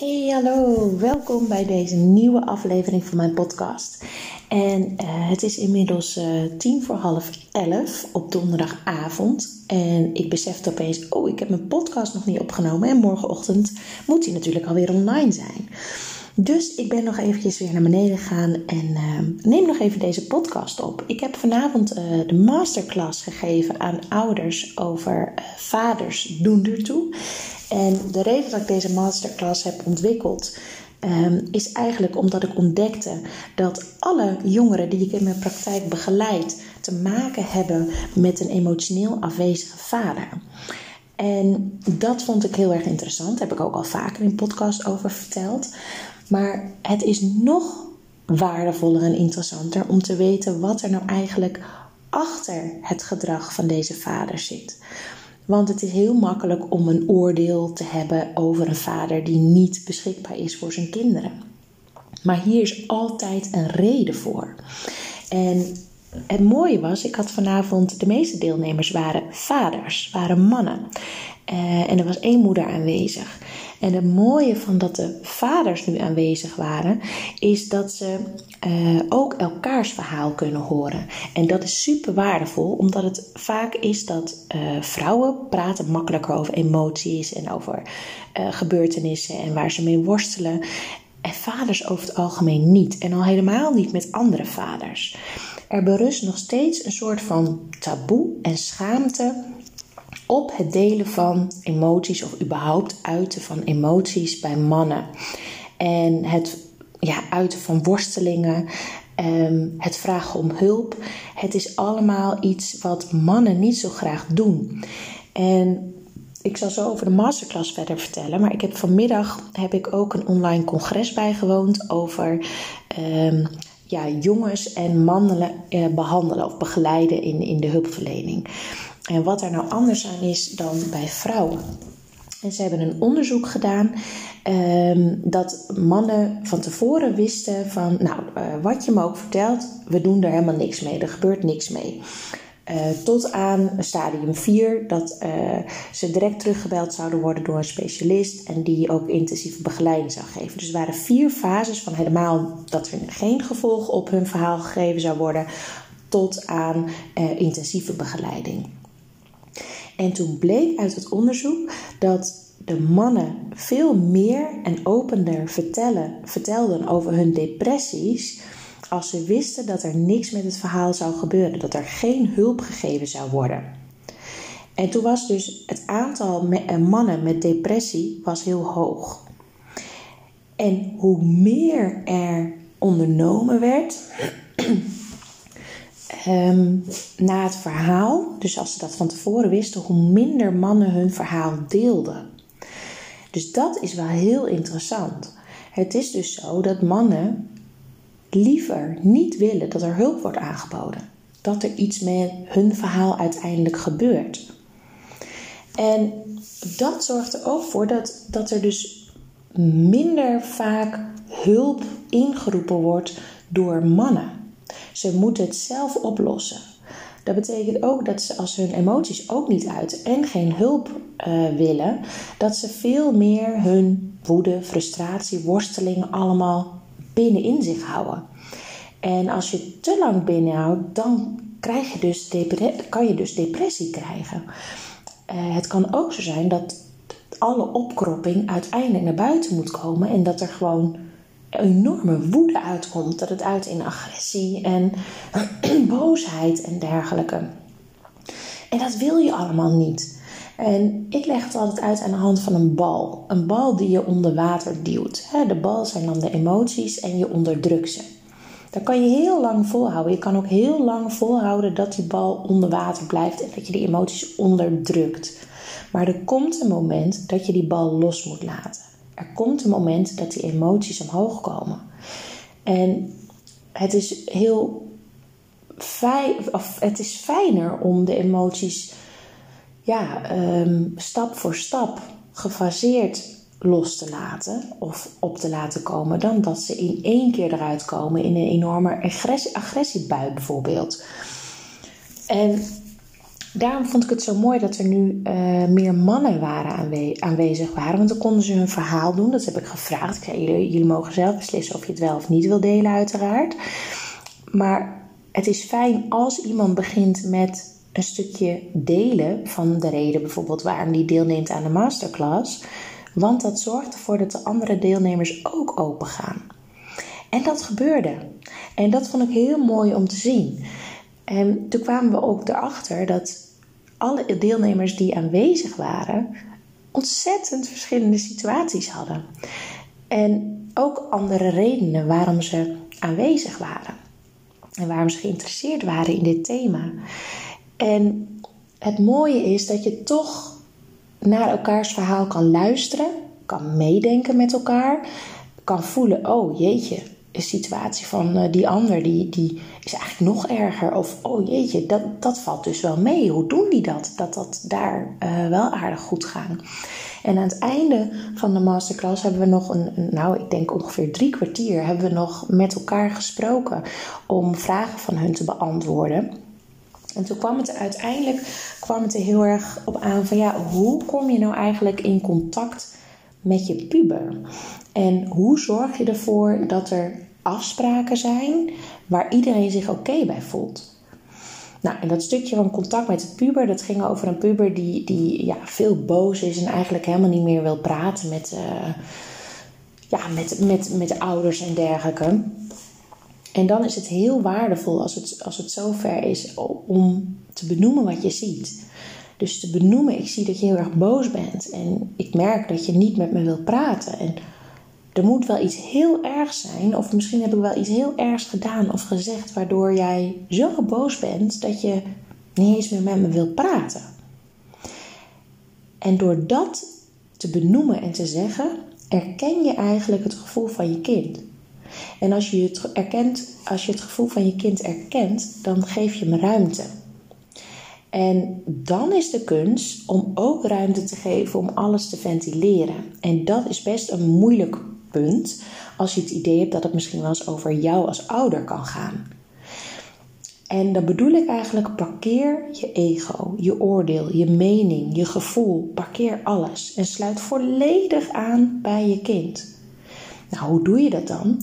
Hey, hallo, welkom bij deze nieuwe aflevering van mijn podcast. En uh, het is inmiddels uh, tien voor half elf op donderdagavond. En ik besefte opeens, oh, ik heb mijn podcast nog niet opgenomen. En morgenochtend moet die natuurlijk alweer online zijn. Dus ik ben nog eventjes weer naar beneden gegaan en uh, neem nog even deze podcast op. Ik heb vanavond de masterclass gegeven aan ouders over vaders doen ertoe. En de reden dat ik deze masterclass heb ontwikkeld, um, is eigenlijk omdat ik ontdekte dat alle jongeren die ik in mijn praktijk begeleid te maken hebben met een emotioneel afwezige vader. En dat vond ik heel erg interessant. Daar heb ik ook al vaker in podcast over verteld. Maar het is nog waardevoller en interessanter om te weten wat er nou eigenlijk achter het gedrag van deze vader zit. Want het is heel makkelijk om een oordeel te hebben over een vader die niet beschikbaar is voor zijn kinderen. Maar hier is altijd een reden voor. En het mooie was, ik had vanavond, de meeste deelnemers waren vaders, waren mannen. Uh, en er was één moeder aanwezig. En het mooie van dat de vaders nu aanwezig waren, is dat ze uh, ook elkaars verhaal kunnen horen. En dat is super waardevol, omdat het vaak is dat uh, vrouwen praten makkelijker over emoties en over gebeurtenissen en waar ze mee worstelen. En vaders over het algemeen niet. En al helemaal niet met andere vaders. Er berust nog steeds een soort van taboe en schaamte op het delen van emoties of überhaupt uiten van emoties bij mannen. En het ja, uiten van worstelingen, ehm, het vragen om hulp. Het is allemaal iets wat mannen niet zo graag doen. En ik zal zo over de masterclass verder vertellen. Maar ik heb vanmiddag heb ik ook een online congres bijgewoond over um, ja, jongens en mannen eh, behandelen of begeleiden in, in de hulpverlening. En wat er nou anders aan is dan bij vrouwen. En ze hebben een onderzoek gedaan um, dat mannen van tevoren wisten van, nou, uh, wat je me ook vertelt, we doen er helemaal niks mee, er gebeurt niks mee. Uh, tot aan stadium 4 dat uh, ze direct teruggebeld zouden worden door een specialist en die ook intensieve begeleiding zou geven. Dus er waren vier fases van helemaal dat er geen gevolg op hun verhaal gegeven zou worden, tot aan intensieve begeleiding. En toen bleek uit het onderzoek dat de mannen veel meer en opener vertellen, vertelden over hun depressies als ze wisten dat er niks met het verhaal zou gebeuren, dat er geen hulp gegeven zou worden. En toen was dus het aantal eh, mannen met depressie was heel hoog. En hoe meer er ondernomen werd, um, na het verhaal, dus als ze dat van tevoren wisten, hoe minder mannen hun verhaal deelden. Dus dat is wel heel interessant. Het is dus zo dat mannen liever niet willen dat er hulp wordt aangeboden. Dat er iets met hun verhaal uiteindelijk gebeurt. En dat zorgt er ook voor dat, dat er dus minder vaak hulp ingeroepen wordt door mannen. Ze moeten het zelf oplossen. Dat betekent ook dat ze als hun emoties ook niet uiten en geen hulp uh, willen, dat ze veel meer hun woede, frustratie, worstelingen allemaal binnenin zich houden. En als je te lang binnenhoudt, dan krijg je dus kan je dus depressie krijgen. Uh, het kan ook zo zijn dat alle opkropping uiteindelijk naar buiten moet komen en dat er gewoon enorme woede uitkomt. Dat het uit in agressie en boosheid en dergelijke. En dat wil je allemaal niet. En ik leg het altijd uit aan de hand van een bal. Een bal die je onder water duwt. De bal zijn dan de emoties en je onderdrukt ze. Daar kan je heel lang volhouden. Je kan ook heel lang volhouden dat die bal onder water blijft en dat je die emoties onderdrukt. Maar er komt een moment dat je die bal los moet laten. Er komt een moment dat die emoties omhoog komen. En het is heel fijn, of het is fijner om de emoties ja, um, stap voor stap gefaseerd los te laten of op te laten komen, dan dat ze in één keer eruit komen in een enorme agressie, agressiebui bijvoorbeeld. En daarom vond ik het zo mooi dat er nu uh, meer mannen waren aanwezig waren. Want dan konden ze hun verhaal doen. Dat heb ik gevraagd. Ik zei, jullie, jullie mogen zelf beslissen of je het wel of niet wil delen, uiteraard. Maar het is fijn als iemand begint met een stukje delen van de reden bijvoorbeeld waarom die deelneemt aan de masterclass. Want dat zorgt ervoor dat de andere deelnemers ook open gaan. En dat gebeurde. En dat vond ik heel mooi om te zien. En toen kwamen we ook erachter dat alle deelnemers die aanwezig waren ontzettend verschillende situaties hadden. En ook andere redenen waarom ze aanwezig waren. En waarom ze geïnteresseerd waren in dit thema. En het mooie is dat je toch naar elkaars verhaal kan luisteren, kan meedenken met elkaar, kan voelen: oh jeetje, situatie van uh, die ander die, die is eigenlijk nog erger. Of oh jeetje, dat, dat valt dus wel mee. Hoe doen die dat? Dat dat daar uh, wel aardig goed gaan. En aan het einde van de masterclass hebben we nog een, nou ik denk ongeveer drie kwartier, hebben we nog met elkaar gesproken om vragen van hun te beantwoorden. En toen kwam het uiteindelijk kwam het heel erg op aan van ja, hoe kom je nou eigenlijk in contact met je puber? En hoe zorg je ervoor dat er afspraken zijn waar iedereen zich oké bij voelt? Nou, en dat stukje van contact met de puber, dat ging over een puber die, die ja, veel boos is en eigenlijk helemaal niet meer wil praten met, uh, ja, met, met, met ouders en dergelijke. En dan is het heel waardevol als het, als het zover is om te benoemen wat je ziet. Dus te benoemen, ik zie dat je heel erg boos bent en ik merk dat je niet met me wilt praten. En er moet wel iets heel ergs zijn, of misschien heb ik wel iets heel ergs gedaan of gezegd, waardoor jij zo boos bent dat je niet eens meer met me wilt praten. En door dat te benoemen en te zeggen, erken je eigenlijk het gevoel van je kind. En als je het, erkent, als je het gevoel van je kind erkent, dan geef je hem ruimte. En dan is de kunst om ook ruimte te geven om alles te ventileren. En dat is best een moeilijk punt als je het idee hebt dat het misschien wel eens over jou als ouder kan gaan. En dan bedoel ik eigenlijk: parkeer je ego, je oordeel, je mening, je gevoel. Parkeer alles en sluit volledig aan bij je kind. Nou, hoe doe je dat dan?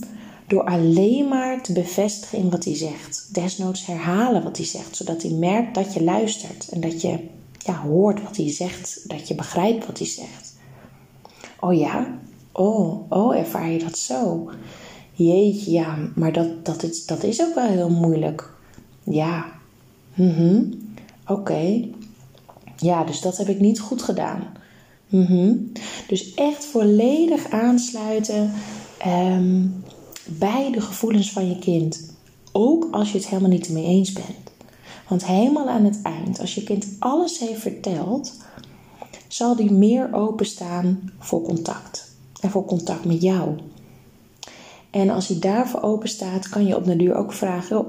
Door alleen maar te bevestigen in wat hij zegt. Desnoods herhalen wat hij zegt, zodat hij merkt dat je luistert en dat je ja, hoort wat hij zegt, dat je begrijpt wat hij zegt. Oh ja, oh, oh, ervaar je dat zo? Jeetje, ja, maar dat, dat, is, dat is ook wel heel moeilijk. Ja, mhm, oké. Ja, dus dat heb ik niet goed gedaan. Mm Dus echt volledig aansluiten um, bij de gevoelens van je kind. Ook als je het helemaal niet ermee eens bent. Want helemaal aan het eind, als je kind alles heeft verteld, zal die meer openstaan voor contact. En voor contact met jou. En als hij daarvoor open staat, kan je op de duur ook vragen: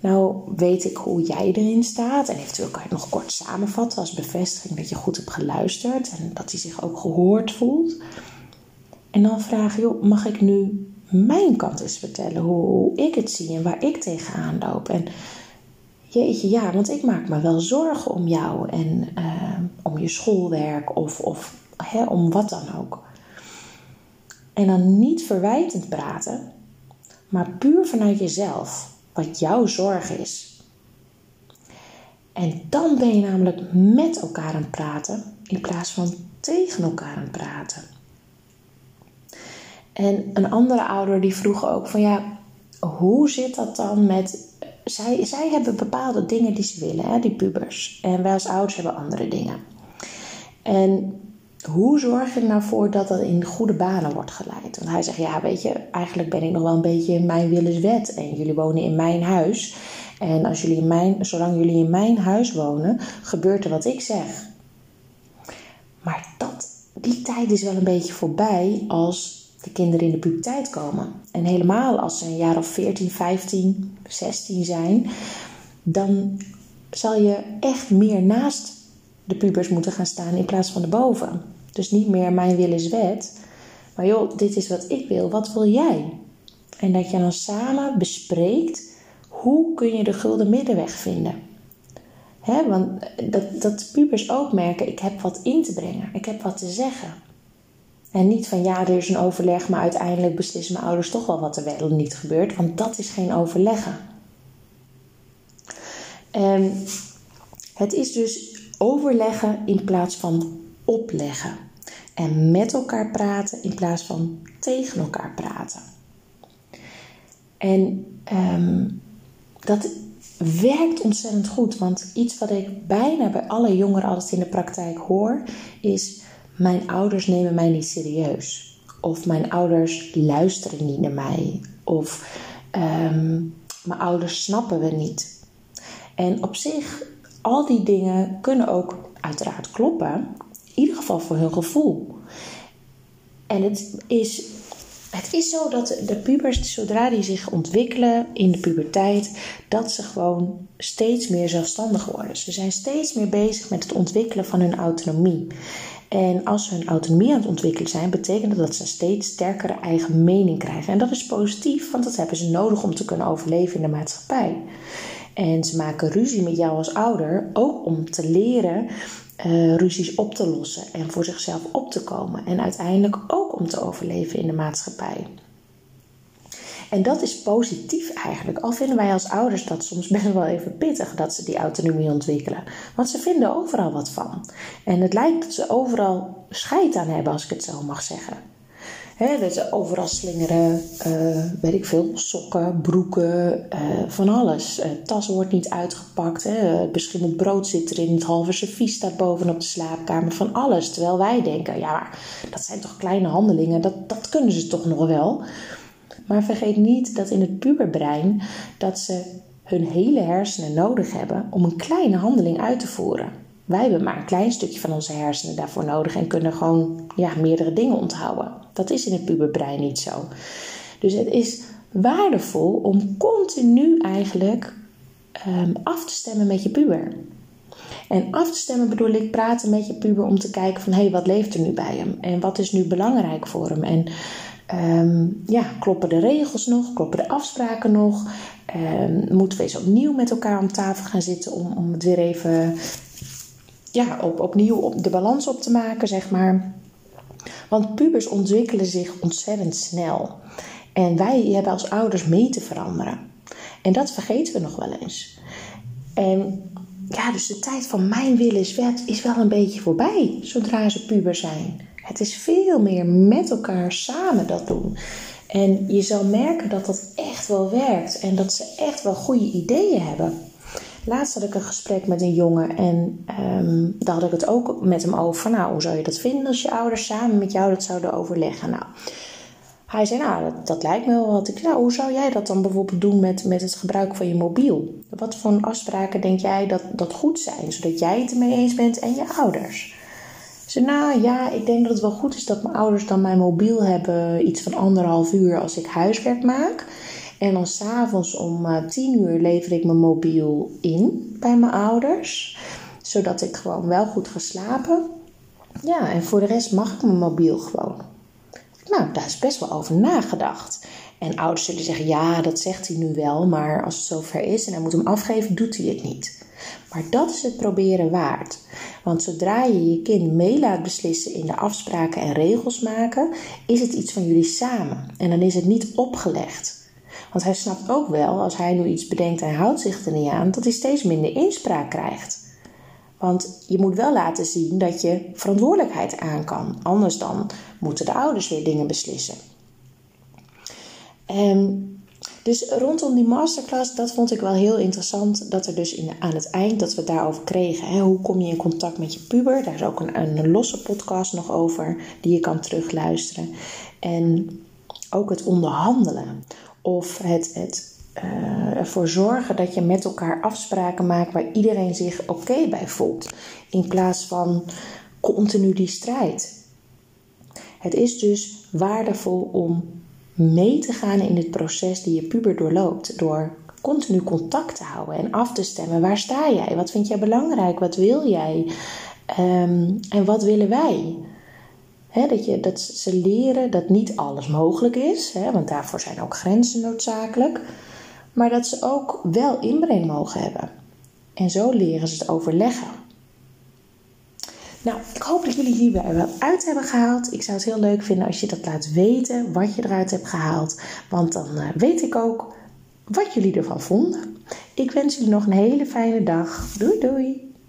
Nou, weet ik hoe jij erin staat? En eventueel kan je het nog kort samenvatten als bevestiging dat je goed hebt geluisterd en dat hij zich ook gehoord voelt. En dan vragen: joh, mag ik nu mijn kant eens vertellen. Hoe, ik het zie en waar ik tegenaan loop. En jeetje, ja, want ik maak me wel zorgen om jou en uh, om je schoolwerk of, of hè, om wat dan ook. En dan niet verwijtend praten, maar puur vanuit jezelf, wat jouw zorg is. En dan ben je namelijk met elkaar aan het praten in plaats van tegen elkaar aan het praten. En een andere ouder die vroeg ook van ja, hoe zit dat dan met. Zij, zij hebben bepaalde dingen die ze willen, hè, die pubers. En wij als ouders hebben andere dingen. En hoe zorg je er nou voor dat dat in goede banen wordt geleid? Want hij zegt, ja, weet je, eigenlijk ben ik nog wel een beetje in mijn willenswet. En jullie wonen in mijn huis. En als jullie in mijn, zolang jullie in mijn huis wonen, gebeurt er wat ik zeg. Maar dat, die tijd is wel een beetje voorbij als de kinderen in de puberteit komen. En helemaal als ze een jaar of 14, 15, 16 zijn, dan zal je echt meer naast de pubers moeten gaan staan in plaats van erboven. Dus niet meer mijn wil is wet, maar joh, dit is wat ik wil, wat wil jij? En dat je dan samen bespreekt hoe kun je de gulden middenweg vinden. Hè, want dat, dat pubers ook merken, ik heb wat in te brengen, ik heb wat te zeggen. En niet van ja, er is een overleg, maar uiteindelijk beslissen mijn ouders toch wel wat er wel niet gebeurt, want dat is geen overleggen. En het is dus overleggen in plaats van opleggen. En met elkaar praten in plaats van tegen elkaar praten. En um, dat werkt ontzettend goed. Want iets wat ik bijna bij alle jongeren altijd in de praktijk hoor, is: Mijn ouders nemen mij niet serieus. Of mijn ouders luisteren niet naar mij. Of um, mijn ouders snappen we niet. En op zich, al die dingen kunnen ook uiteraard kloppen. In ieder geval voor hun gevoel. En het is het is zo dat de pubers, zodra die zich ontwikkelen in de puberteit, dat ze gewoon steeds meer zelfstandig worden. Ze zijn steeds meer bezig met het ontwikkelen van hun autonomie. En als ze hun autonomie aan het ontwikkelen zijn, betekent dat dat ze steeds sterkere eigen mening krijgen. En dat is positief, want dat hebben ze nodig om te kunnen overleven in de maatschappij. En ze maken ruzie met jou als ouder ook om te leren uh, ruzies op te lossen en voor zichzelf op te komen. En uiteindelijk ook om te overleven in de maatschappij. En dat is positief eigenlijk. Al vinden wij als ouders dat soms best wel even pittig dat ze die autonomie ontwikkelen. Want ze vinden overal wat van. En het lijkt dat ze overal scheid aan hebben, als ik het zo mag zeggen. Dat ze overal slingeren, uh, weet ik veel, sokken, broeken, uh, van alles. Uh, tas wordt niet uitgepakt, hè. beschimmeld brood zit erin, het halve servies staat bovenop de slaapkamer, van alles. Terwijl wij denken, ja, dat zijn toch kleine handelingen, dat, dat kunnen ze toch nog wel. Maar vergeet niet dat in het puberbrein dat ze hun hele hersenen nodig hebben om een kleine handeling uit te voeren. Wij hebben maar een klein stukje van onze hersenen daarvoor nodig en kunnen gewoon ja, meerdere dingen onthouden. Dat is in het puberbrein niet zo. Dus het is waardevol om continu eigenlijk um, af te stemmen met je puber. En af te stemmen bedoel ik praten met je puber om te kijken van hé, hey, wat leeft er nu bij hem? En wat is nu belangrijk voor hem? En um, ja, kloppen de regels nog? Kloppen de afspraken nog? Um, moeten we eens opnieuw met elkaar om tafel gaan zitten om, om het weer even ja, op, opnieuw op de balans op te maken, zeg maar. Want pubers ontwikkelen zich ontzettend snel. En wij hebben als ouders mee te veranderen. En dat vergeten we nog wel eens. En ja, dus de tijd van mijn wil is wet is wel een beetje voorbij zodra ze puber zijn. Het is veel meer met elkaar samen dat doen. En je zal merken dat dat echt wel werkt en dat ze echt wel goede ideeën hebben. Laatst had ik een gesprek met een jongen en um, daar had ik het ook met hem over. Nou, hoe zou je dat vinden als je ouders samen met jou dat zouden overleggen? Nou, hij zei, nou, dat, dat lijkt me wel wat. Ik nou, hoe zou jij dat dan bijvoorbeeld doen met, met het gebruik van je mobiel? Wat voor afspraken denk jij dat, dat goed zijn, zodat jij het ermee eens bent en je ouders? Ze nou ja, ik denk dat het wel goed is dat mijn ouders dan mijn mobiel hebben iets van anderhalf uur als ik huiswerk maak. En dan s'avonds om uh, tien uur lever ik mijn mobiel in bij mijn ouders. Zodat ik gewoon wel goed geslapen. Ja, en voor de rest mag ik mijn mobiel gewoon. Nou, daar is best wel over nagedacht. En ouders zullen zeggen, ja, dat zegt hij nu wel, maar als het zover is en hij moet hem afgeven, doet hij het niet. Maar dat is het proberen waard. Want zodra je je kind mee laat beslissen in de afspraken en regels maken, is het iets van jullie samen. En dan is het niet opgelegd. Want hij snapt ook wel, als hij nu iets bedenkt en houdt zich er niet aan, dat hij steeds minder inspraak krijgt. Want je moet wel laten zien dat je verantwoordelijkheid aan kan. Anders dan moeten de ouders weer dingen beslissen. En ehm, dus rondom die masterclass, dat vond ik wel heel interessant. Dat er dus in, aan het eind dat we het daarover kregen. Hè, hoe kom je in contact met je puber? Daar is ook een, een losse podcast nog over die je kan terugluisteren. En ook het onderhandelen. Of het, het uh, ervoor zorgen dat je met elkaar afspraken maakt waar iedereen zich oké bij voelt. In plaats van continu die strijd. Het is dus waardevol om mee te gaan in het proces die je puber doorloopt. Door continu contact te houden en af te stemmen. Waar sta jij? Wat vind jij belangrijk? Wat wil jij? Um, en wat willen wij? Dat, je, dat ze leren dat niet alles mogelijk is, want daarvoor zijn ook grenzen noodzakelijk. Maar dat ze ook wel inbreng mogen hebben. En zo leren ze het overleggen. Nou, ik hoop dat jullie hierbij wel uit hebben gehaald. Ik zou het heel leuk vinden als je dat laat weten, wat je eruit hebt gehaald. Want dan uh, weet ik ook wat jullie ervan vonden. Ik wens jullie nog een hele fijne dag. Doei doei!